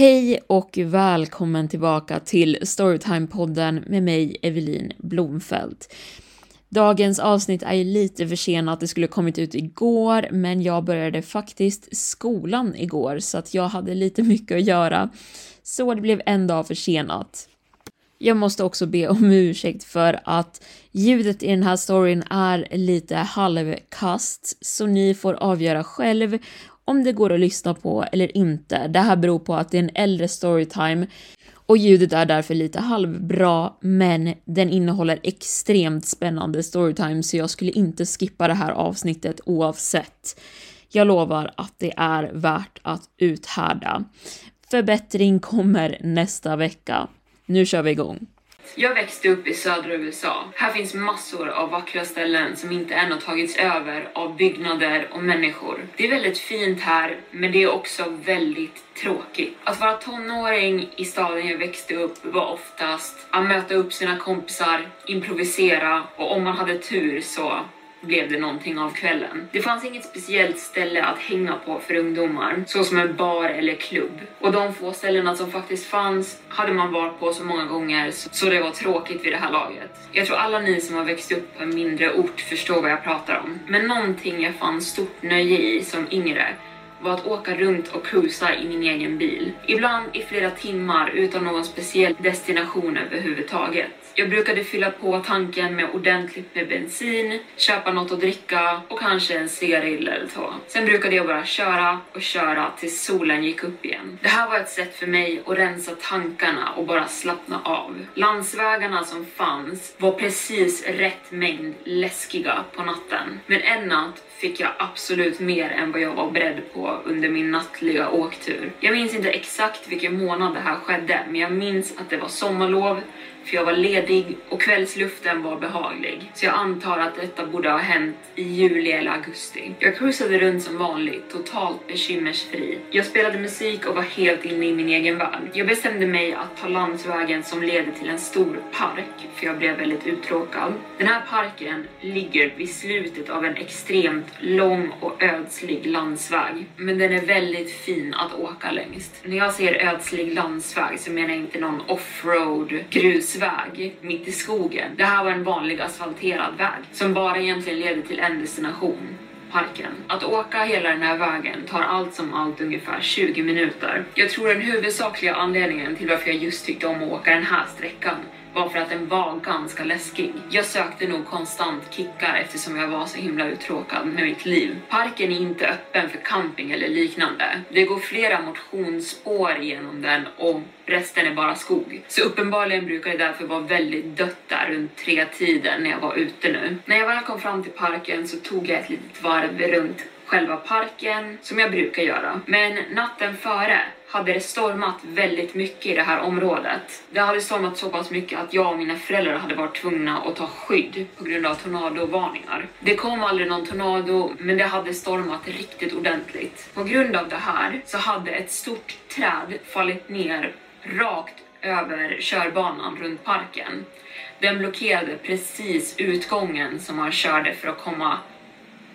Hej och välkommen tillbaka till Storytime-podden med mig, Evelin Blomfelt. Dagens avsnitt är ju lite försenat, det skulle kommit ut igår, men jag började faktiskt skolan igår så att jag hade lite mycket att göra. Så det blev en dag försenat. Jag måste också be om ursäkt för att ljudet i den här storyn är lite halvkast, så ni får avgöra själv om det går att lyssna på eller inte. Det här beror på att det är en äldre storytime och ljudet är därför lite halvbra, men den innehåller extremt spännande storytime så jag skulle inte skippa det här avsnittet oavsett. Jag lovar att det är värt att uthärda. Förbättring kommer nästa vecka. Nu kör vi igång. Jag växte upp i södra USA. Här finns massor av vackra ställen som inte än har tagits över av byggnader och människor. Det är väldigt fint här, men det är också väldigt tråkigt. Att vara tonåring i staden jag växte upp var oftast att möta upp sina kompisar, improvisera och om man hade tur så blev det någonting av kvällen. Det fanns inget speciellt ställe att hänga på för ungdomar, så som en bar eller klubb. Och de få ställena som faktiskt fanns hade man varit på så många gånger så det var tråkigt vid det här laget. Jag tror alla ni som har växt upp på en mindre ort förstår vad jag pratar om. Men någonting jag fann stort nöje i som yngre var att åka runt och cruisa i min egen bil. Ibland i flera timmar utan någon speciell destination överhuvudtaget. Jag brukade fylla på tanken med ordentligt med bensin, köpa något att dricka och kanske en cigarill eller två. Sen brukade jag bara köra och köra tills solen gick upp igen. Det här var ett sätt för mig att rensa tankarna och bara slappna av. Landsvägarna som fanns var precis rätt mängd läskiga på natten. Men en natt fick jag absolut mer än vad jag var beredd på under min nattliga åktur. Jag minns inte exakt vilken månad det här skedde, men jag minns att det var sommarlov, för jag var ledig och kvällsluften var behaglig. Så jag antar att detta borde ha hänt i juli eller augusti. Jag cruisade runt som vanligt, totalt bekymmersfri. Jag spelade musik och var helt inne i min egen värld. Jag bestämde mig att ta landsvägen som leder till en stor park, för jag blev väldigt uttråkad. Den här parken ligger vid slutet av en extremt lång och ödslig landsväg, men den är väldigt fin att åka längst. När jag säger ödslig landsväg så menar jag inte någon offroad grusväg mitt i skogen. Det här var en vanlig asfalterad väg som bara egentligen leder till en destination parken. Att åka hela den här vägen tar allt som allt ungefär 20 minuter. Jag tror den huvudsakliga anledningen till varför jag just tyckte om att åka den här sträckan var för att den var ganska läskig. Jag sökte nog konstant kickar eftersom jag var så himla uttråkad med mitt liv. Parken är inte öppen för camping eller liknande. Det går flera motionsspår genom den och resten är bara skog. Så uppenbarligen brukar det därför vara väldigt dött där runt tre tiden när jag var ute nu. När jag väl kom fram till parken så tog jag ett litet varv runt själva parken som jag brukar göra. Men natten före hade det stormat väldigt mycket i det här området. Det hade stormat så pass mycket att jag och mina föräldrar hade varit tvungna att ta skydd på grund av tornadovarningar. Det kom aldrig någon tornado, men det hade stormat riktigt ordentligt. På grund av det här så hade ett stort träd fallit ner rakt över körbanan runt parken. Den blockerade precis utgången som man körde för att komma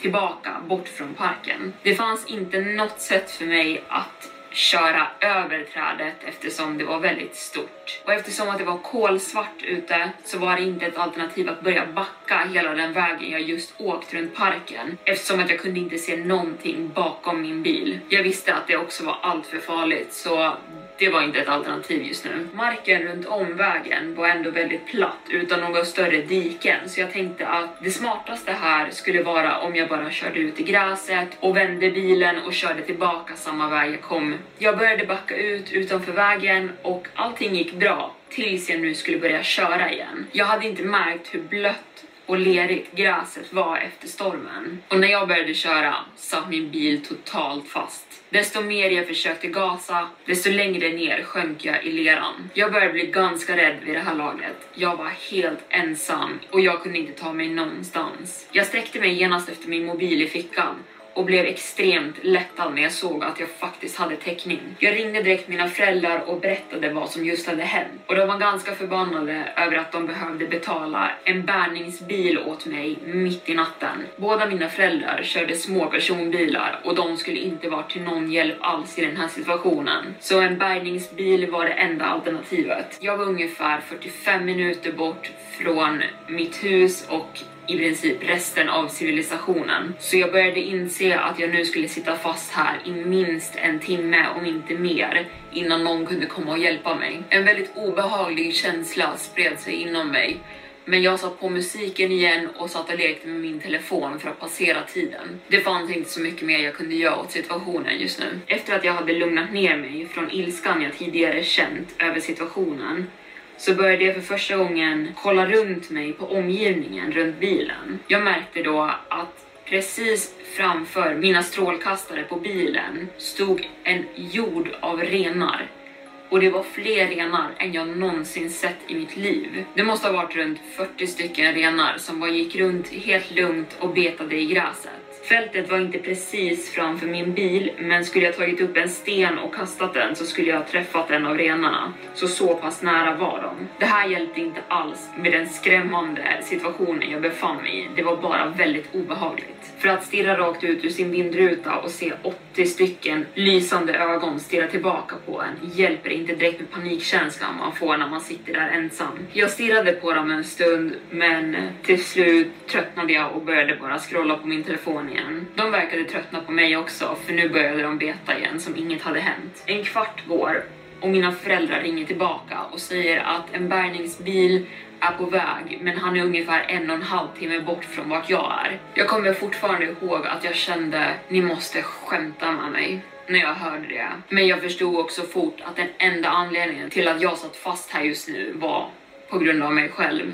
tillbaka bort från parken. Det fanns inte något sätt för mig att köra över trädet eftersom det var väldigt stort. Och eftersom att det var kolsvart ute så var det inte ett alternativ att börja backa hela den vägen jag just åkt runt parken eftersom att jag kunde inte se någonting bakom min bil. Jag visste att det också var allt för farligt så det var inte ett alternativ just nu. Marken runt om vägen var ändå väldigt platt utan några större diken så jag tänkte att det smartaste här skulle vara om jag bara körde ut i gräset och vände bilen och körde tillbaka samma väg jag kom. Jag började backa ut utanför vägen och allting gick bra tills jag nu skulle börja köra igen. Jag hade inte märkt hur blött och lerigt gräset var efter stormen. Och när jag började köra satt min bil totalt fast. Desto mer jag försökte gasa, desto längre ner sjönk jag i leran. Jag började bli ganska rädd vid det här laget. Jag var helt ensam och jag kunde inte ta mig någonstans. Jag sträckte mig genast efter min mobil i fickan och blev extremt lättad när jag såg att jag faktiskt hade täckning. Jag ringde direkt mina föräldrar och berättade vad som just hade hänt och de var ganska förbannade över att de behövde betala en bärgningsbil åt mig mitt i natten. Båda mina föräldrar körde små personbilar och de skulle inte vara till någon hjälp alls i den här situationen. Så en bärgningsbil var det enda alternativet. Jag var ungefär 45 minuter bort från mitt hus och i princip resten av civilisationen. Så jag började inse att jag nu skulle sitta fast här i minst en timme, om inte mer, innan någon kunde komma och hjälpa mig. En väldigt obehaglig känsla spred sig inom mig. Men jag satt på musiken igen och satt och lekte med min telefon för att passera tiden. Det fanns inte så mycket mer jag kunde göra åt situationen just nu. Efter att jag hade lugnat ner mig från ilskan jag tidigare känt över situationen så började jag för första gången kolla runt mig på omgivningen runt bilen. Jag märkte då att precis framför mina strålkastare på bilen stod en jord av renar. Och det var fler renar än jag någonsin sett i mitt liv. Det måste ha varit runt 40 stycken renar som bara gick runt helt lugnt och betade i gräset. Fältet var inte precis framför min bil, men skulle jag tagit upp en sten och kastat den så skulle jag ha träffat en av renarna. Så så pass nära var de. Det här hjälpte inte alls med den skrämmande situationen jag befann mig i. Det var bara väldigt obehagligt. För att stirra rakt ut ur sin vindruta och se 80 stycken lysande ögon stirra tillbaka på en hjälper inte direkt med panikkänslan man får när man sitter där ensam. Jag stirrade på dem en stund, men till slut tröttnade jag och började bara scrolla på min telefon gången. De verkade tröttna på mig också, för nu började de beta igen som inget hade hänt. En kvart går och mina föräldrar ringer tillbaka och säger att en bärgningsbil är på väg, men han är ungefär en och en halv timme bort från vart jag är. Jag kommer fortfarande ihåg att jag kände, ni måste skämta med mig när jag hörde det. Men jag förstod också fort att den enda anledningen till att jag satt fast här just nu var på grund av mig själv.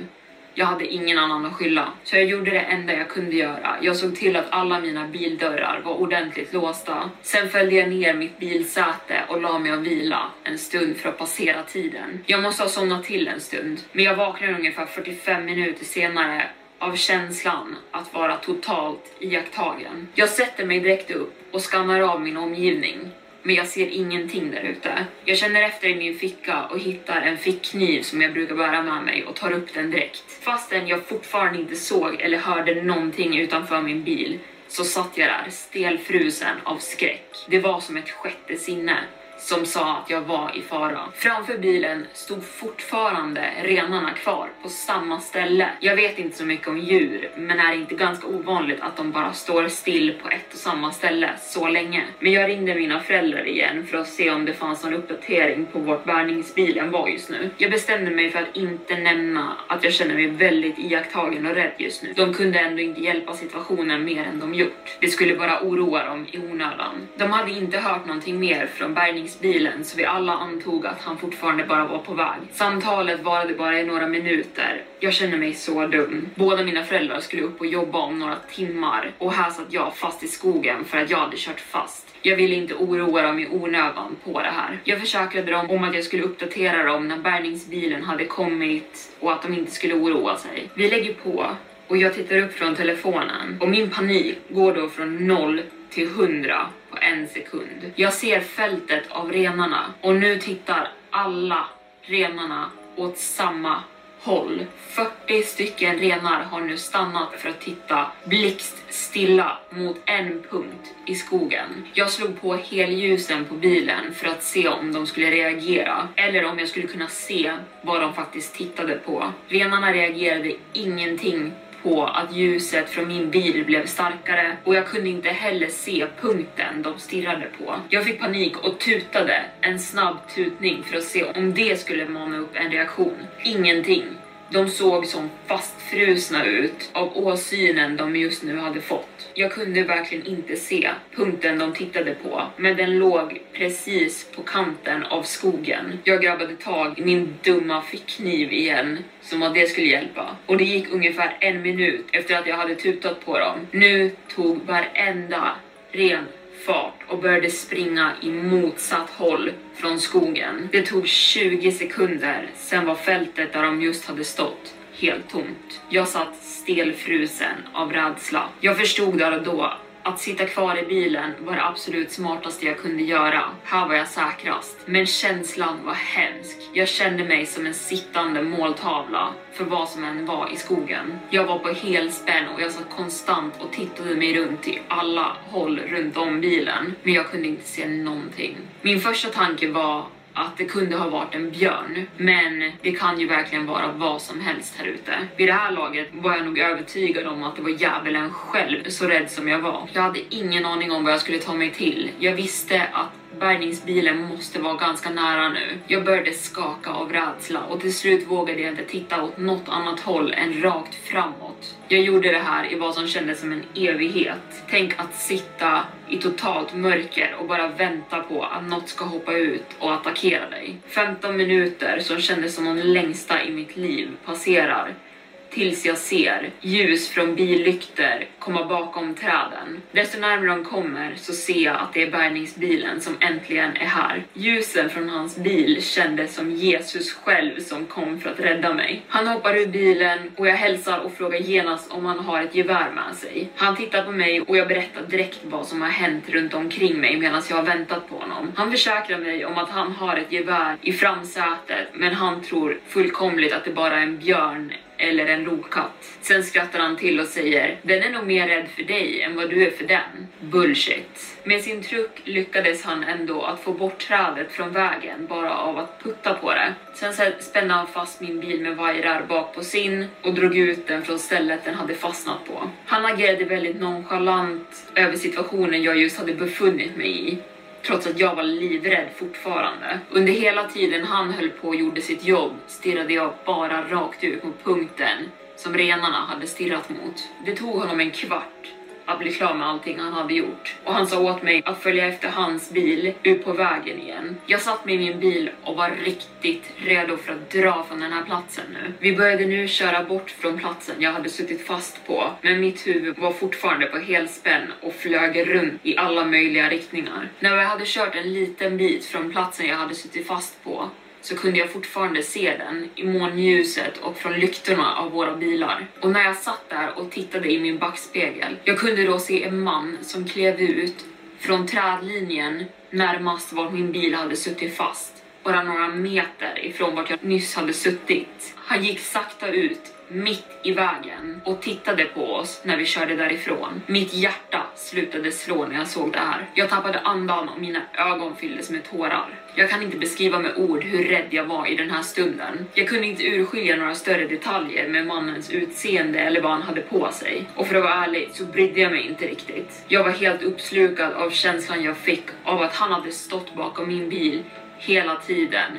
Jag hade ingen annan att skylla, så jag gjorde det enda jag kunde göra. Jag såg till att alla mina bildörrar var ordentligt låsta. Sen följde jag ner mitt bilsäte och la mig och vila en stund för att passera tiden. Jag måste ha somnat till en stund, men jag vaknade ungefär 45 minuter senare av känslan att vara totalt iakttagen. Jag sätter mig direkt upp och skannar av min omgivning men jag ser ingenting där ute. Jag känner efter i min ficka och hittar en fickkniv som jag brukar bära med mig och tar upp den direkt. Fastän jag fortfarande inte såg eller hörde någonting utanför min bil så satt jag där stelfrusen av skräck. Det var som ett sjätte sinne som sa att jag var i fara. Framför bilen stod fortfarande renarna kvar på samma ställe. Jag vet inte så mycket om djur, men är det inte ganska ovanligt att de bara står still på ett och samma ställe så länge? Men jag ringde mina föräldrar igen för att se om det fanns någon uppdatering på vart bärgningsbilen var just nu. Jag bestämde mig för att inte nämna att jag känner mig väldigt iakttagen och rädd just nu. De kunde ändå inte hjälpa situationen mer än de gjort. Det skulle bara oroa dem i onödan. De hade inte hört någonting mer från bärgningsbilen bilen så vi alla antog att han fortfarande bara var på väg. Samtalet varade bara i några minuter. Jag känner mig så dum. Båda mina föräldrar skulle upp och jobba om några timmar och här satt jag fast i skogen för att jag hade kört fast. Jag ville inte oroa dem i onödan på det här. Jag försäkrade dem om att jag skulle uppdatera dem när bärgningsbilen hade kommit och att de inte skulle oroa sig. Vi lägger på och jag tittar upp från telefonen och min panik går då från noll till 100 en sekund. Jag ser fältet av renarna och nu tittar alla renarna åt samma håll. 40 stycken renar har nu stannat för att titta blixtstilla mot en punkt i skogen. Jag slog på helljusen på bilen för att se om de skulle reagera eller om jag skulle kunna se vad de faktiskt tittade på. Renarna reagerade ingenting på att ljuset från min bil blev starkare och jag kunde inte heller se punkten de stirrade på. Jag fick panik och tutade en snabb tutning för att se om det skulle mana upp en reaktion. Ingenting. De såg som fastfrusna ut av åsynen de just nu hade fått. Jag kunde verkligen inte se punkten de tittade på, men den låg precis på kanten av skogen. Jag grabbade tag i min dumma fickkniv igen, som att det skulle hjälpa. Och det gick ungefär en minut efter att jag hade tutat på dem. Nu tog varenda ren fart och började springa i motsatt håll från skogen. Det tog 20 sekunder, sen var fältet där de just hade stått helt tomt. Jag satt stelfrusen av rädsla. Jag förstod där och då att sitta kvar i bilen var det absolut smartaste jag kunde göra. Här var jag säkrast. Men känslan var hemsk. Jag kände mig som en sittande måltavla för vad som än var i skogen. Jag var på helspänn och jag satt konstant och tittade mig runt i alla håll runt om bilen. Men jag kunde inte se någonting. Min första tanke var att det kunde ha varit en björn, men det kan ju verkligen vara vad som helst här ute. Vid det här laget var jag nog övertygad om att det var djävulen själv, så rädd som jag var. Jag hade ingen aning om vad jag skulle ta mig till. Jag visste att bärgningsbilen måste vara ganska nära nu. Jag började skaka av rädsla och till slut vågade jag inte titta åt något annat håll än rakt framåt. Jag gjorde det här i vad som kändes som en evighet. Tänk att sitta i totalt mörker och bara vänta på att något ska hoppa ut och attackera dig. 15 minuter som kändes som de längsta i mitt liv passerar tills jag ser ljus från billykter komma bakom träden. Desto närmare de kommer så ser jag att det är bärgningsbilen som äntligen är här. Ljusen från hans bil kändes som Jesus själv som kom för att rädda mig. Han hoppar ur bilen och jag hälsar och frågar genast om han har ett gevär med sig. Han tittar på mig och jag berättar direkt vad som har hänt runt omkring mig medan jag har väntat på honom. Han försäkrar mig om att han har ett gevär i framsätet men han tror fullkomligt att det bara är en björn eller en lokatt. Sen skrattar han till och säger den är nog mer rädd för dig än vad du är för den. Bullshit. Med sin truck lyckades han ändå att få bort trädet från vägen bara av att putta på det. Sen spände han fast min bil med vajrar bak på sin och drog ut den från stället den hade fastnat på. Han agerade väldigt nonchalant över situationen jag just hade befunnit mig i trots att jag var livrädd fortfarande. Under hela tiden han höll på och gjorde sitt jobb stirrade jag bara rakt ut mot punkten som renarna hade stirrat mot. Det tog honom en kvart att bli klar med allting han hade gjort. Och han sa åt mig att följa efter hans bil ut på vägen igen. Jag satt med i min bil och var riktigt redo för att dra från den här platsen nu. Vi började nu köra bort från platsen jag hade suttit fast på, men mitt huvud var fortfarande på helspänn och flög runt i alla möjliga riktningar. När vi hade kört en liten bit från platsen jag hade suttit fast på så kunde jag fortfarande se den i månljuset och från lyktorna av våra bilar. Och när jag satt där och tittade i min backspegel, jag kunde då se en man som klev ut från trädlinjen närmast var min bil hade suttit fast, bara några meter ifrån vart jag nyss hade suttit. Han gick sakta ut mitt i vägen och tittade på oss när vi körde därifrån. Mitt hjärta slutade slå när jag såg det här. Jag tappade andan och mina ögon fylldes med tårar. Jag kan inte beskriva med ord hur rädd jag var i den här stunden. Jag kunde inte urskilja några större detaljer med mannens utseende eller vad han hade på sig. Och för att vara ärlig så brydde jag mig inte riktigt. Jag var helt uppslukad av känslan jag fick av att han hade stått bakom min bil hela tiden.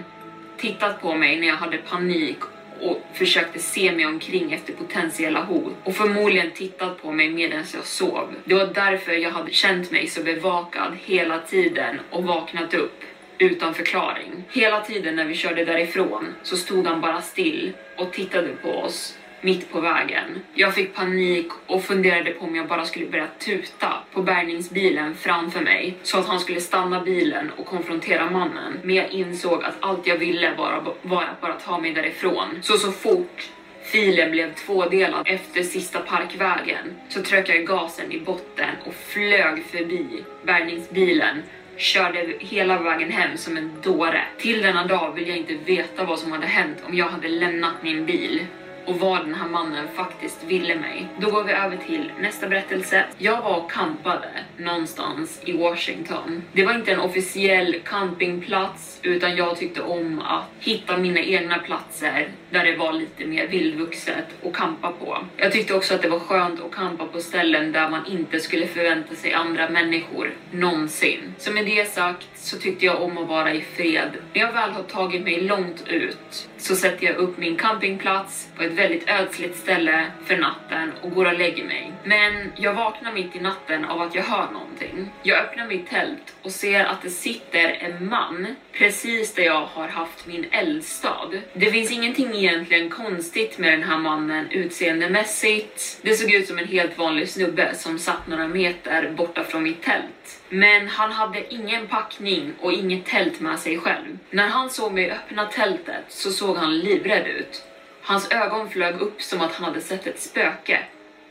Tittat på mig när jag hade panik och försökte se mig omkring efter potentiella hot och förmodligen tittat på mig medan jag sov. Det var därför jag hade känt mig så bevakad hela tiden och vaknat upp utan förklaring. Hela tiden när vi körde därifrån så stod han bara still och tittade på oss mitt på vägen. Jag fick panik och funderade på om jag bara skulle börja tuta på bärgningsbilen framför mig så att han skulle stanna bilen och konfrontera mannen. Men jag insåg att allt jag ville var, var att bara ta mig därifrån. Så så fort Filen blev tvådelad efter sista parkvägen så tryckte jag gasen i botten och flög förbi bärgningsbilen körde hela vägen hem som en dåre. Till denna dag vill jag inte veta vad som hade hänt om jag hade lämnat min bil och vad den här mannen faktiskt ville mig. Då går vi över till nästa berättelse. Jag var och campade någonstans i Washington. Det var inte en officiell campingplats utan jag tyckte om att hitta mina egna platser där det var lite mer vildvuxet att campa på. Jag tyckte också att det var skönt att campa på ställen där man inte skulle förvänta sig andra människor någonsin. Så med det sagt så tyckte jag om att vara i fred. När jag väl har tagit mig långt ut så sätter jag upp min campingplats på ett väldigt ödsligt ställe för natten och går och lägger mig. Men jag vaknar mitt i natten av att jag hör någonting. Jag öppnar mitt tält och ser att det sitter en man precis där jag har haft min eldstad. Det finns ingenting egentligen konstigt med den här mannen utseendemässigt. Det såg ut som en helt vanlig snubbe som satt några meter borta från mitt tält. Men han hade ingen packning och inget tält med sig själv. När han såg mig öppna tältet så såg han livrädd ut. Hans ögon flög upp som att han hade sett ett spöke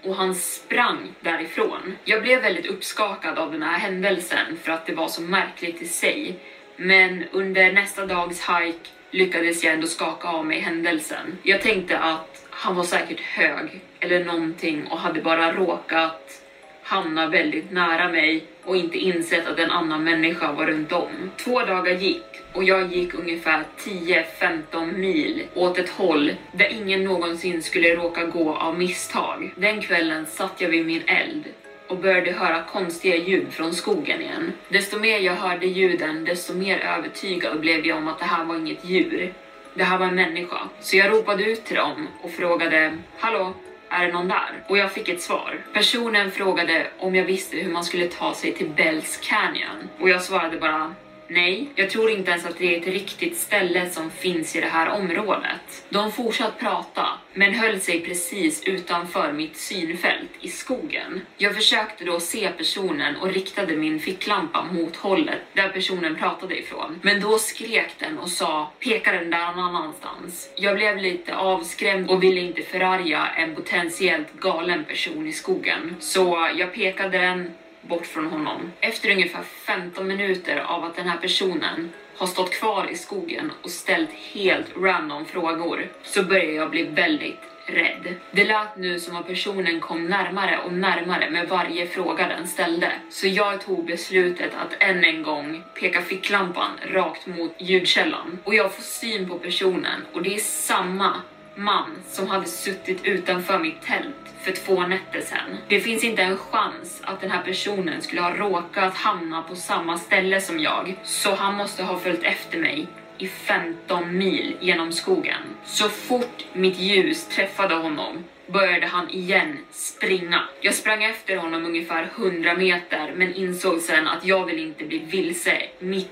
och han sprang därifrån. Jag blev väldigt uppskakad av den här händelsen för att det var så märkligt i sig. Men under nästa dags hike lyckades jag ändå skaka av mig händelsen. Jag tänkte att han var säkert hög eller någonting och hade bara råkat hamna väldigt nära mig och inte insett att en annan människa var runt om. Två dagar gick och jag gick ungefär 10-15 mil åt ett håll där ingen någonsin skulle råka gå av misstag. Den kvällen satt jag vid min eld och började höra konstiga ljud från skogen igen. Desto mer jag hörde ljuden, desto mer övertygad blev jag om att det här var inget djur. Det här var en människa. Så jag ropade ut till dem och frågade Hallå, är det någon där? Och jag fick ett svar. Personen frågade om jag visste hur man skulle ta sig till Bells Canyon och jag svarade bara Nej, jag tror inte ens att det är ett riktigt ställe som finns i det här området. De fortsatte prata, men höll sig precis utanför mitt synfält i skogen. Jag försökte då se personen och riktade min ficklampa mot hållet där personen pratade ifrån. Men då skrek den och sa peka den där någon annanstans. Jag blev lite avskrämd och ville inte förarga en potentiellt galen person i skogen. Så jag pekade den bort från honom. Efter ungefär 15 minuter av att den här personen har stått kvar i skogen och ställt helt random frågor så börjar jag bli väldigt rädd. Det lät nu som att personen kom närmare och närmare med varje fråga den ställde. Så jag tog beslutet att än en gång peka ficklampan rakt mot ljudkällan. Och jag får syn på personen och det är samma man som hade suttit utanför mitt tält för två nätter sedan. Det finns inte en chans att den här personen skulle ha råkat hamna på samma ställe som jag, så han måste ha följt efter mig i 15 mil genom skogen. Så fort mitt ljus träffade honom började han igen springa. Jag sprang efter honom ungefär 100 meter men insåg sen att jag vill inte bli vilse mitt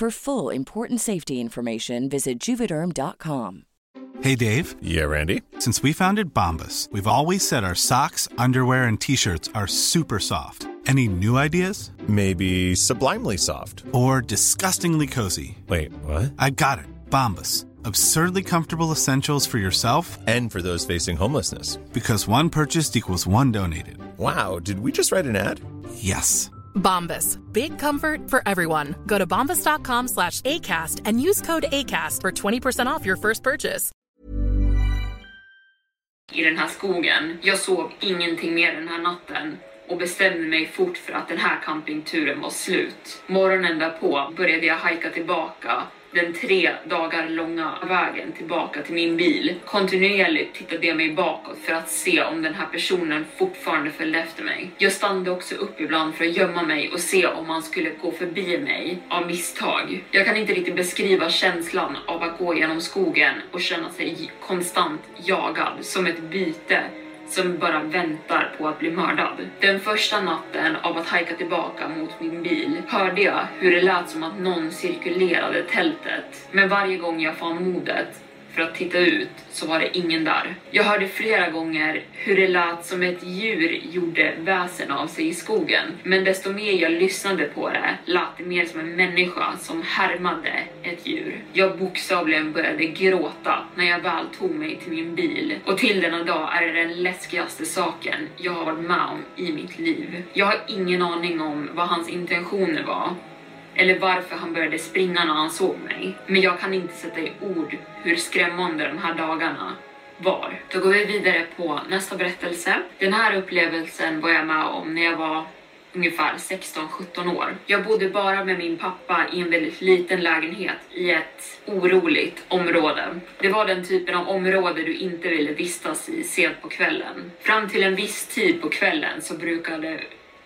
For full important safety information, visit juvederm.com. Hey Dave. Yeah, Randy. Since we founded Bombus, we've always said our socks, underwear, and t-shirts are super soft. Any new ideas? Maybe sublimely soft. Or disgustingly cozy. Wait, what? I got it. Bombus. Absurdly comfortable essentials for yourself and for those facing homelessness. Because one purchased equals one donated. Wow, did we just write an ad? Yes. Bombas. Big comfort for everyone. Go to bombas.com slash ACAST and use code ACAST for 20% off your first purchase. I den här skogen. Jag sov ingenting mer den här natten och bestämde mig fort för att den här campingturen var slut. Morgonen därpå började jag hajka tillbaka den tre dagar långa vägen tillbaka till min bil. Kontinuerligt tittade jag mig bakåt för att se om den här personen fortfarande följde efter mig. Jag stannade också upp ibland för att gömma mig och se om han skulle gå förbi mig av misstag. Jag kan inte riktigt beskriva känslan av att gå genom skogen och känna sig konstant jagad som ett byte som bara väntar på att bli mördad. Den första natten av att hajka tillbaka mot min bil hörde jag hur det lät som att någon cirkulerade tältet. Men varje gång jag fann modet för att titta ut så var det ingen där. Jag hörde flera gånger hur det lät som ett djur gjorde väsen av sig i skogen. Men desto mer jag lyssnade på det lät det mer som en människa som härmade ett djur. Jag bokstavligen började gråta när jag väl tog mig till min bil. Och till denna dag är det den läskigaste saken jag har varit med om i mitt liv. Jag har ingen aning om vad hans intentioner var eller varför han började springa när han såg mig. Men jag kan inte sätta i ord hur skrämmande de här dagarna var. Då går vi vidare på nästa berättelse. Den här upplevelsen var jag med om när jag var ungefär 16-17 år. Jag bodde bara med min pappa i en väldigt liten lägenhet i ett oroligt område. Det var den typen av område du inte ville vistas i sent på kvällen. Fram till en viss tid på kvällen så brukade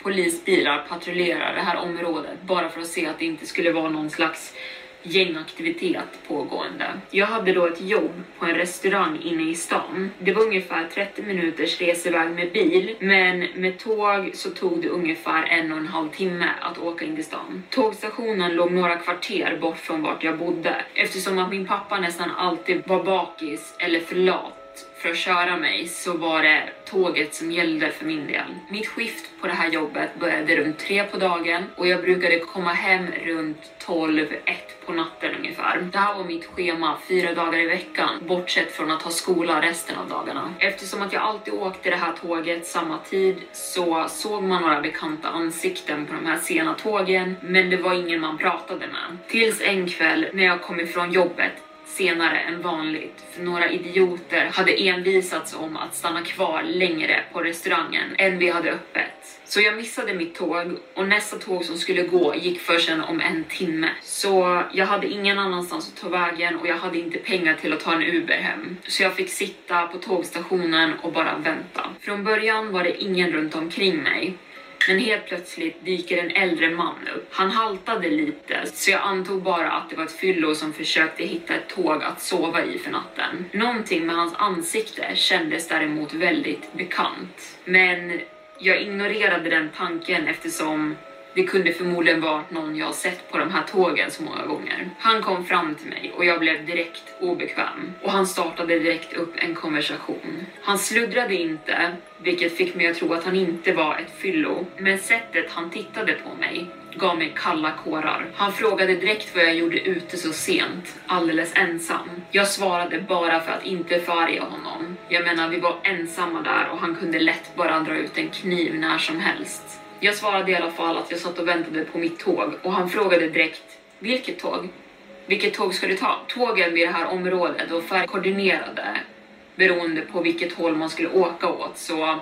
polisbilar patrullerar det här området bara för att se att det inte skulle vara någon slags gängaktivitet pågående. Jag hade då ett jobb på en restaurang inne i stan. Det var ungefär 30 minuters reseväg med bil, men med tåg så tog det ungefär en och en halv timme att åka in till stan. Tågstationen låg några kvarter bort från vart jag bodde eftersom att min pappa nästan alltid var bakis eller för lat för att köra mig så var det tåget som gällde för min del. Mitt skift på det här jobbet började runt tre på dagen och jag brukade komma hem runt 12, 1 på natten ungefär. Det här var mitt schema fyra dagar i veckan, bortsett från att ha skola resten av dagarna. Eftersom att jag alltid åkte det här tåget samma tid så såg man några bekanta ansikten på de här sena tågen, men det var ingen man pratade med. Tills en kväll när jag kom ifrån jobbet senare än vanligt för några idioter hade envisats om att stanna kvar längre på restaurangen än vi hade öppet. Så jag missade mitt tåg och nästa tåg som skulle gå gick först om en timme. Så jag hade ingen annanstans att ta vägen och jag hade inte pengar till att ta en Uber hem. Så jag fick sitta på tågstationen och bara vänta. Från början var det ingen runt omkring mig men helt plötsligt dyker en äldre man upp. Han haltade lite, så jag antog bara att det var ett fyllo som försökte hitta ett tåg att sova i för natten. Någonting med hans ansikte kändes däremot väldigt bekant. Men jag ignorerade den tanken eftersom det kunde förmodligen varit någon jag sett på de här tågen så många gånger. Han kom fram till mig och jag blev direkt obekväm och han startade direkt upp en konversation. Han sluddrade inte, vilket fick mig att tro att han inte var ett fyllo, men sättet han tittade på mig gav mig kalla kårar. Han frågade direkt vad jag gjorde ute så sent, alldeles ensam. Jag svarade bara för att inte förarga honom. Jag menar, vi var ensamma där och han kunde lätt bara dra ut en kniv när som helst. Jag svarade i alla fall att jag satt och väntade på mitt tåg och han frågade direkt vilket tåg? Vilket tåg ska du ta? Tågen vid det här området var färgkoordinerade beroende på vilket håll man skulle åka åt så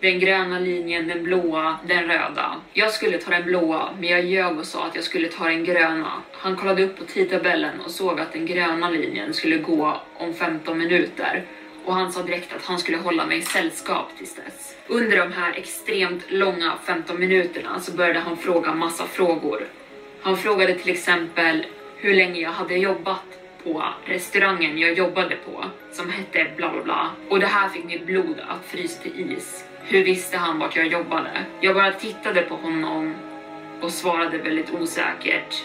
Den gröna linjen, den blåa, den röda. Jag skulle ta den blåa, men jag ljög och sa att jag skulle ta den gröna. Han kollade upp på tidtabellen och såg att den gröna linjen skulle gå om 15 minuter och han sa direkt att han skulle hålla mig sällskap tills dess. Under de här extremt långa 15 minuterna så började han fråga massa frågor. Han frågade till exempel hur länge jag hade jobbat på restaurangen jag jobbade på som hette bla bla bla och det här fick mitt blod att frysa till is. Hur visste han vart jag jobbade? Jag bara tittade på honom och svarade väldigt osäkert.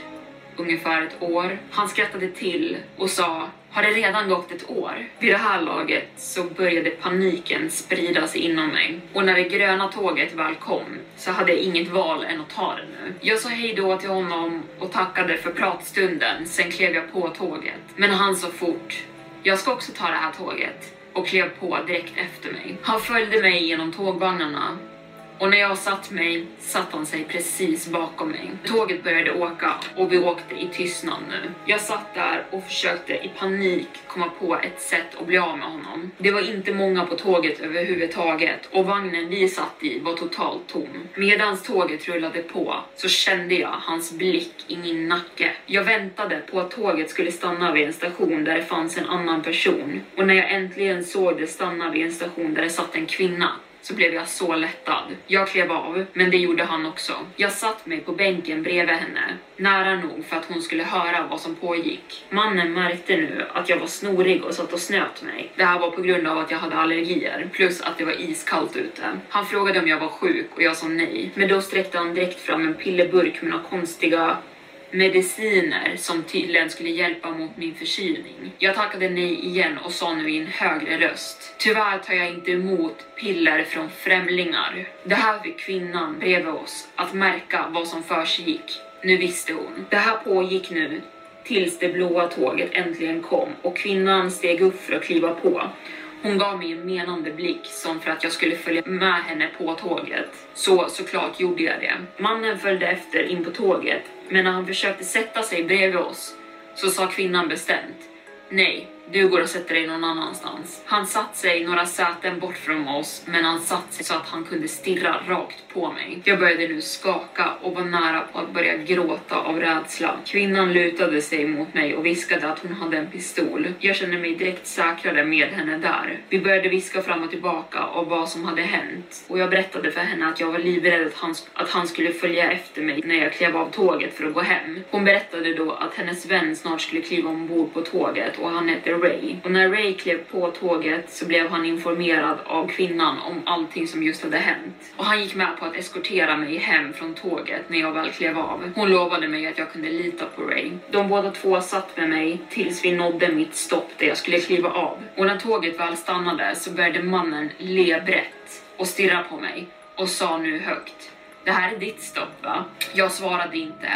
Ungefär ett år. Han skrattade till och sa har det redan gått ett år? Vid det här laget så började paniken sprida sig inom mig och när det gröna tåget väl kom så hade jag inget val än att ta det nu. Jag sa hej då till honom och tackade för pratstunden, sen klev jag på tåget. Men han sa fort, jag ska också ta det här tåget och klev på direkt efter mig. Han följde mig genom tågvagnarna och när jag satt mig satt han sig precis bakom mig. Tåget började åka och vi åkte i tystnad nu. Jag satt där och försökte i panik komma på ett sätt att bli av med honom. Det var inte många på tåget överhuvudtaget och vagnen vi satt i var totalt tom. Medans tåget rullade på så kände jag hans blick i min nacke. Jag väntade på att tåget skulle stanna vid en station där det fanns en annan person och när jag äntligen såg det stanna vid en station där det satt en kvinna så blev jag så lättad. Jag klev av, men det gjorde han också. Jag satt mig på bänken bredvid henne, nära nog för att hon skulle höra vad som pågick. Mannen märkte nu att jag var snorig och satt och snöt mig. Det här var på grund av att jag hade allergier, plus att det var iskallt ute. Han frågade om jag var sjuk och jag sa nej, men då sträckte han direkt fram en pillerburk med några konstiga mediciner som tydligen skulle hjälpa mot min förkylning. Jag tackade nej igen och sa nu i en högre röst. Tyvärr tar jag inte emot piller från främlingar. Det här fick kvinnan bredvid oss att märka vad som försiggick. Nu visste hon. Det här pågick nu tills det blåa tåget äntligen kom och kvinnan steg upp för att kliva på. Hon gav mig en menande blick som för att jag skulle följa med henne på tåget. Så såklart gjorde jag det. Mannen följde efter in på tåget, men när han försökte sätta sig bredvid oss så sa kvinnan bestämt Nej, du går och sätter dig någon annanstans. Han satt sig några säten bort från oss, men han satt sig så att han kunde stirra rakt på mig. Jag började nu skaka och var nära på att börja gråta av rädsla. Kvinnan lutade sig mot mig och viskade att hon hade en pistol. Jag kände mig direkt säkrare med henne där. Vi började viska fram och tillbaka om vad som hade hänt och jag berättade för henne att jag var livrädd att han, att han skulle följa efter mig när jag klev av tåget för att gå hem. Hon berättade då att hennes vän snart skulle kliva ombord på tåget och han hette Ray. Och när Ray klev på tåget så blev han informerad av kvinnan om allting som just hade hänt. Och han gick med på att eskortera mig hem från tåget när jag väl klev av. Hon lovade mig att jag kunde lita på Ray. De båda två satt med mig tills vi nådde mitt stopp där jag skulle kliva av. Och när tåget väl stannade så började mannen le brett och stirra på mig och sa nu högt. Det här är ditt stopp va? Jag svarade inte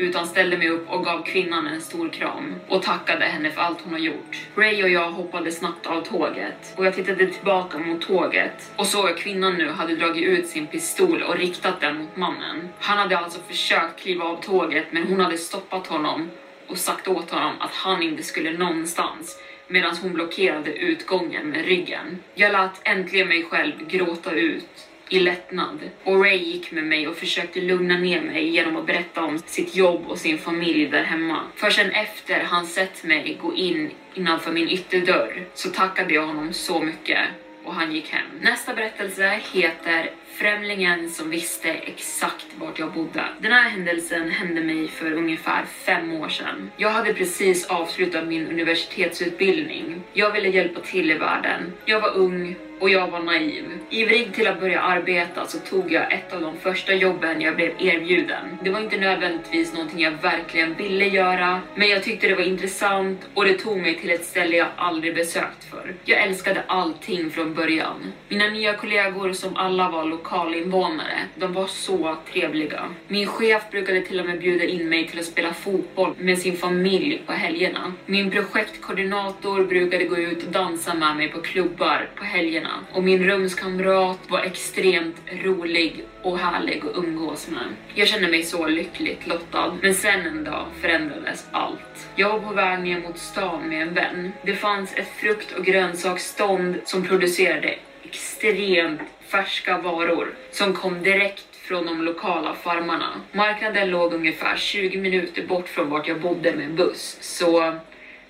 utan ställde mig upp och gav kvinnan en stor kram och tackade henne för allt hon har gjort. Ray och jag hoppade snabbt av tåget och jag tittade tillbaka mot tåget och såg att kvinnan nu hade dragit ut sin pistol och riktat den mot mannen. Han hade alltså försökt kliva av tåget men hon hade stoppat honom och sagt åt honom att han inte skulle någonstans medan hon blockerade utgången med ryggen. Jag lät äntligen mig själv gråta ut i lättnad. Och Ray gick med mig och försökte lugna ner mig genom att berätta om sitt jobb och sin familj där hemma. För sen efter han sett mig gå in innanför min ytterdörr så tackade jag honom så mycket och han gick hem. Nästa berättelse heter Främlingen som visste exakt vart jag bodde. Den här händelsen hände mig för ungefär fem år sedan. Jag hade precis avslutat min universitetsutbildning. Jag ville hjälpa till i världen. Jag var ung och jag var naiv. Ivrig till att börja arbeta så tog jag ett av de första jobben jag blev erbjuden. Det var inte nödvändigtvis någonting jag verkligen ville göra, men jag tyckte det var intressant och det tog mig till ett ställe jag aldrig besökt för. Jag älskade allting från början. Mina nya kollegor som alla var lokalinvånare, de var så trevliga. Min chef brukade till och med bjuda in mig till att spela fotboll med sin familj på helgerna. Min projektkoordinator brukade gå ut och dansa med mig på klubbar på helgerna och min rumskamrat var extremt rolig och härlig att umgås med. Jag kände mig så lyckligt lottad, men sen en dag förändrades allt. Jag var på väg ner mot stan med en vän. Det fanns ett frukt och grönsaksstånd som producerade extremt färska varor som kom direkt från de lokala farmarna. Marknaden låg ungefär 20 minuter bort från vart jag bodde med buss, så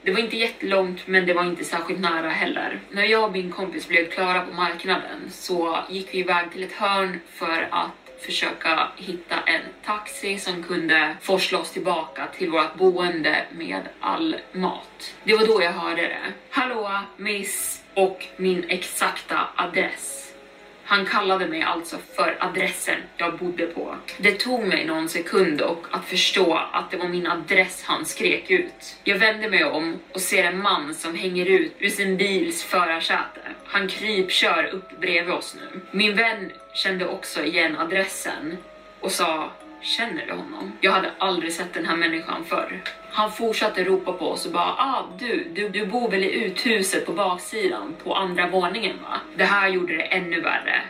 det var inte jättelångt, men det var inte särskilt nära heller. När jag och min kompis blev klara på marknaden så gick vi iväg till ett hörn för att försöka hitta en taxi som kunde forsla oss tillbaka till vårt boende med all mat. Det var då jag hörde det. Hallå, miss och min exakta adress. Han kallade mig alltså för adressen jag bodde på. Det tog mig någon sekund och att förstå att det var min adress han skrek ut. Jag vände mig om och ser en man som hänger ut ur sin bils förarsäte. Han krypkör upp bredvid oss nu. Min vän kände också igen adressen och sa Känner du honom? Jag hade aldrig sett den här människan förr. Han fortsatte ropa på oss och bara ah du, du, du bor väl i uthuset på baksidan på andra våningen va? Det här gjorde det ännu värre.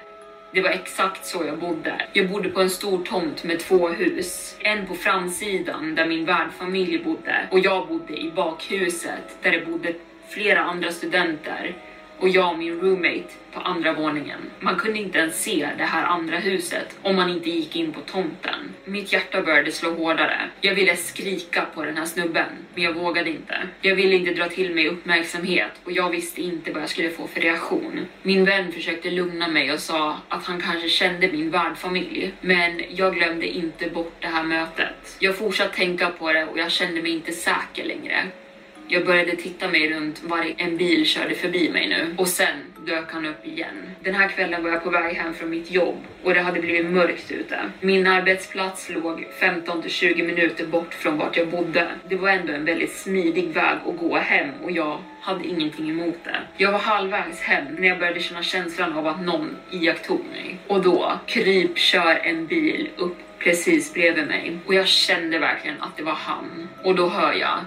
Det var exakt så jag bodde. Jag bodde på en stor tomt med två hus. En på framsidan där min värdfamilj bodde och jag bodde i bakhuset där det bodde flera andra studenter och jag och min roommate på andra våningen. Man kunde inte ens se det här andra huset om man inte gick in på tomten. Mitt hjärta började slå hårdare. Jag ville skrika på den här snubben, men jag vågade inte. Jag ville inte dra till mig uppmärksamhet och jag visste inte vad jag skulle få för reaktion. Min vän försökte lugna mig och sa att han kanske kände min värdfamilj, men jag glömde inte bort det här mötet. Jag fortsatte tänka på det och jag kände mig inte säker längre. Jag började titta mig runt varje en bil körde förbi mig nu och sen dök han upp igen. Den här kvällen var jag på väg hem från mitt jobb och det hade blivit mörkt ute. Min arbetsplats låg 15 till 20 minuter bort från vart jag bodde. Det var ändå en väldigt smidig väg att gå hem och jag hade ingenting emot det. Jag var halvvägs hem när jag började känna känslan av att någon iakttog mig och då kryp kör en bil upp precis bredvid mig och jag kände verkligen att det var han och då hör jag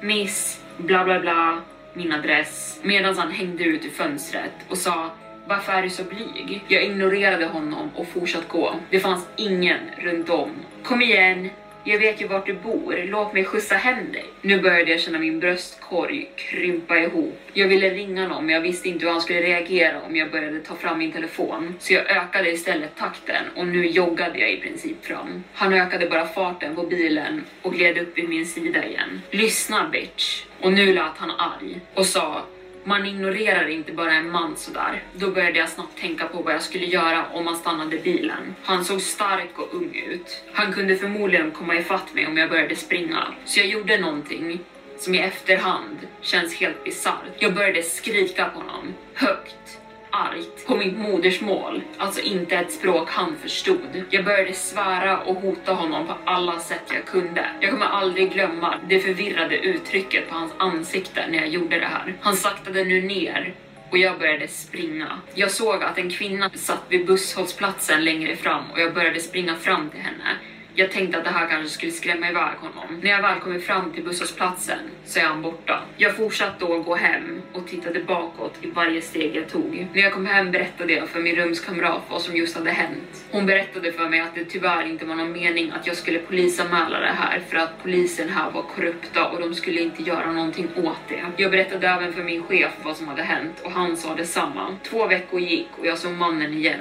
Miss bla bla bla, min adress, medan han hängde ut i fönstret och sa varför är du så blyg? Jag ignorerade honom och fortsatte gå. Det fanns ingen runt om. Kom igen, jag vet ju vart du bor, låt mig skjutsa hem dig. Nu började jag känna min bröstkorg krympa ihop. Jag ville ringa någon men jag visste inte hur han skulle reagera om jag började ta fram min telefon. Så jag ökade istället takten och nu joggade jag i princip fram. Han ökade bara farten på bilen och gled upp vid min sida igen. Lyssna bitch. Och nu lät han arg och sa man ignorerar inte bara en man sådär. Då började jag snabbt tänka på vad jag skulle göra om man stannade bilen. Han såg stark och ung ut. Han kunde förmodligen komma ifatt mig om jag började springa. Så jag gjorde någonting som i efterhand känns helt bisarrt. Jag började skrika på honom, högt argt på mitt modersmål, alltså inte ett språk han förstod. Jag började svära och hota honom på alla sätt jag kunde. Jag kommer aldrig glömma det förvirrade uttrycket på hans ansikte när jag gjorde det här. Han saktade nu ner och jag började springa. Jag såg att en kvinna satt vid busshållplatsen längre fram och jag började springa fram till henne. Jag tänkte att det här kanske skulle skrämma iväg honom. När jag väl kommit fram till busshållplatsen så är han borta. Jag fortsatte då gå hem och tittade bakåt i varje steg jag tog. När jag kom hem berättade jag för min rumskamrat vad som just hade hänt. Hon berättade för mig att det tyvärr inte var någon mening att jag skulle polisanmäla det här för att polisen här var korrupta och de skulle inte göra någonting åt det. Jag berättade även för min chef vad som hade hänt och han sa detsamma. Två veckor gick och jag såg mannen igen.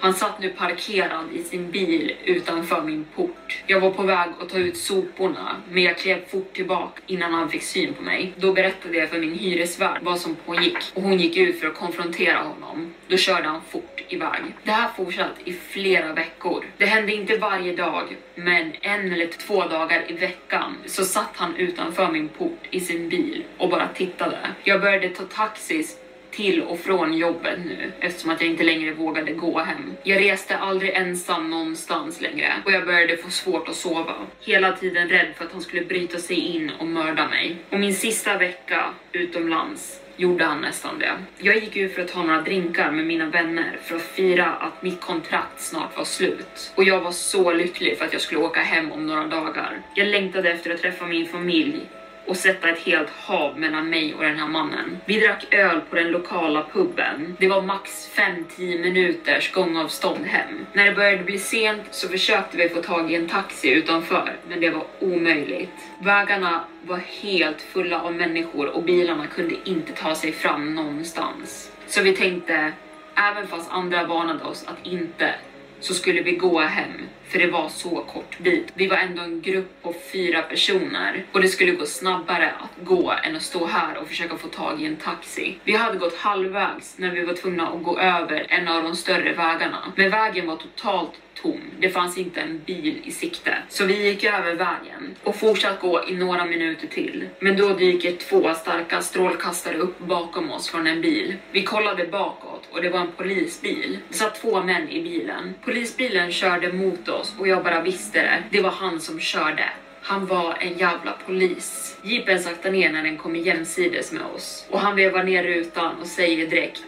Han satt nu parkerad i sin bil utanför min port. Jag var på väg att ta ut soporna, men jag klev fort tillbaka innan han fick syn på mig. Då berättade jag för min hyresvärd vad som pågick och hon gick ut för att konfrontera honom. Då körde han fort iväg. Det här fortsatte i flera veckor. Det hände inte varje dag, men en eller två dagar i veckan så satt han utanför min port i sin bil och bara tittade. Jag började ta taxis till och från jobbet nu eftersom att jag inte längre vågade gå hem. Jag reste aldrig ensam någonstans längre och jag började få svårt att sova. Hela tiden rädd för att han skulle bryta sig in och mörda mig. Och min sista vecka utomlands gjorde han nästan det. Jag gick ut för att ta några drinkar med mina vänner för att fira att mitt kontrakt snart var slut. Och jag var så lycklig för att jag skulle åka hem om några dagar. Jag längtade efter att träffa min familj och sätta ett helt hav mellan mig och den här mannen. Vi drack öl på den lokala puben. Det var max 5-10 minuters gångavstånd hem. När det började bli sent så försökte vi få tag i en taxi utanför, men det var omöjligt. Vägarna var helt fulla av människor och bilarna kunde inte ta sig fram någonstans. Så vi tänkte, Även fast andra varnade oss att inte så skulle vi gå hem för det var så kort bit. Vi var ändå en grupp på fyra personer och det skulle gå snabbare att gå än att stå här och försöka få tag i en taxi. Vi hade gått halvvägs när vi var tvungna att gå över en av de större vägarna, men vägen var totalt tom. Det fanns inte en bil i sikte. Så vi gick över vägen och fortsatte gå i några minuter till. Men då dyker två starka strålkastare upp bakom oss från en bil. Vi kollade bakåt och det var en polisbil. Det satt två män i bilen. Polisbilen körde mot oss och jag bara visste det. Det var han som körde. Han var en jävla polis. Jeepen saktar ner när den kommer jämsides med oss och han vevar ner rutan och säger direkt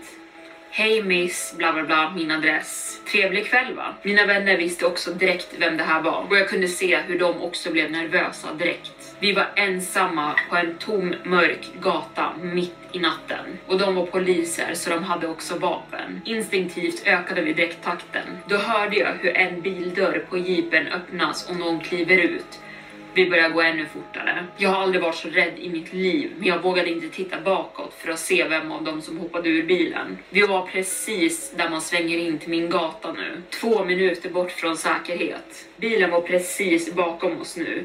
Hej miss, bla bla bla, min adress. Trevlig kväll va? Mina vänner visste också direkt vem det här var och jag kunde se hur de också blev nervösa direkt. Vi var ensamma på en tom mörk gata mitt i natten och de var poliser så de hade också vapen. Instinktivt ökade vi direkttakten. Då hörde jag hur en bildörr på jeepen öppnas och någon kliver ut. Vi börjar gå ännu fortare. Jag har aldrig varit så rädd i mitt liv, men jag vågade inte titta bakåt för att se vem av dem som hoppade ur bilen. Vi var precis där man svänger in till min gata nu. Två minuter bort från säkerhet. Bilen var precis bakom oss nu.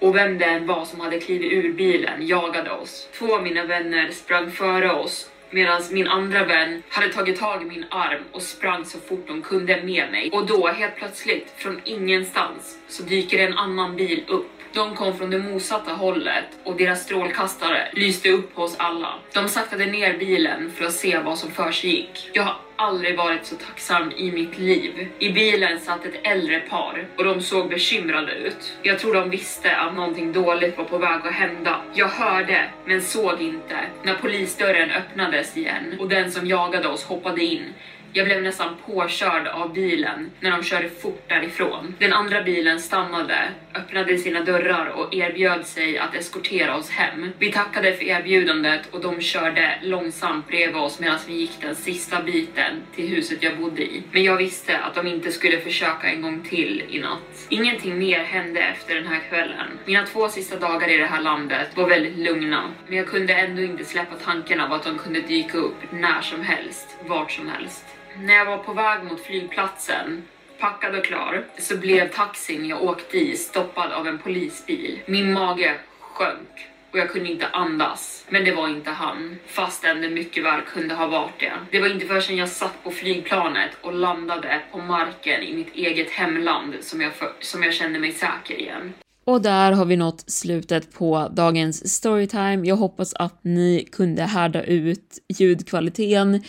Och vem det än var som hade klivit ur bilen jagade oss. Två av mina vänner sprang före oss Medan min andra vän hade tagit tag i min arm och sprang så fort de kunde med mig. Och då helt plötsligt, från ingenstans, så dyker en annan bil upp. De kom från det motsatta hållet och deras strålkastare lyste upp på oss alla. De saktade ner bilen för att se vad som försiggick. Jag har aldrig varit så tacksam i mitt liv. I bilen satt ett äldre par och de såg bekymrade ut. Jag tror de visste att någonting dåligt var på väg att hända. Jag hörde, men såg inte, när polisdörren öppnades igen och den som jagade oss hoppade in. Jag blev nästan påkörd av bilen när de körde fort därifrån. Den andra bilen stannade, öppnade sina dörrar och erbjöd sig att eskortera oss hem. Vi tackade för erbjudandet och de körde långsamt bredvid oss medan vi gick den sista biten till huset jag bodde i. Men jag visste att de inte skulle försöka en gång till i natt. Ingenting mer hände efter den här kvällen. Mina två sista dagar i det här landet var väldigt lugna, men jag kunde ändå inte släppa tanken av att de kunde dyka upp när som helst, vart som helst. När jag var på väg mot flygplatsen, packad och klar, så blev taxin jag åkte i stoppad av en polisbil. Min mage sjönk och jag kunde inte andas. Men det var inte han, fastän det mycket väl kunde ha varit det. Det var inte förrän jag satt på flygplanet och landade på marken i mitt eget hemland som jag, för, som jag kände mig säker igen. Och där har vi nått slutet på dagens storytime. Jag hoppas att ni kunde härda ut ljudkvaliteten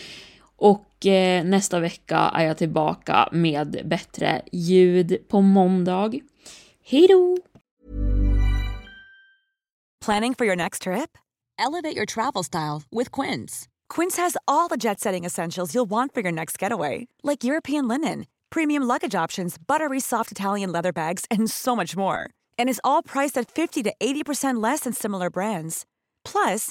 och eh, nästa vecka är jag tillbaka med bättre ljud på måndag. Hej då! Planning for your next trip? Elevate your travel style with Quince. Quince has all the jet-setting essentials you'll want for your next getaway, like European linen, premium luggage options, buttery soft Italian leather bags, and so much more. And is all priced at 50 to 80% less than similar brands. Plus,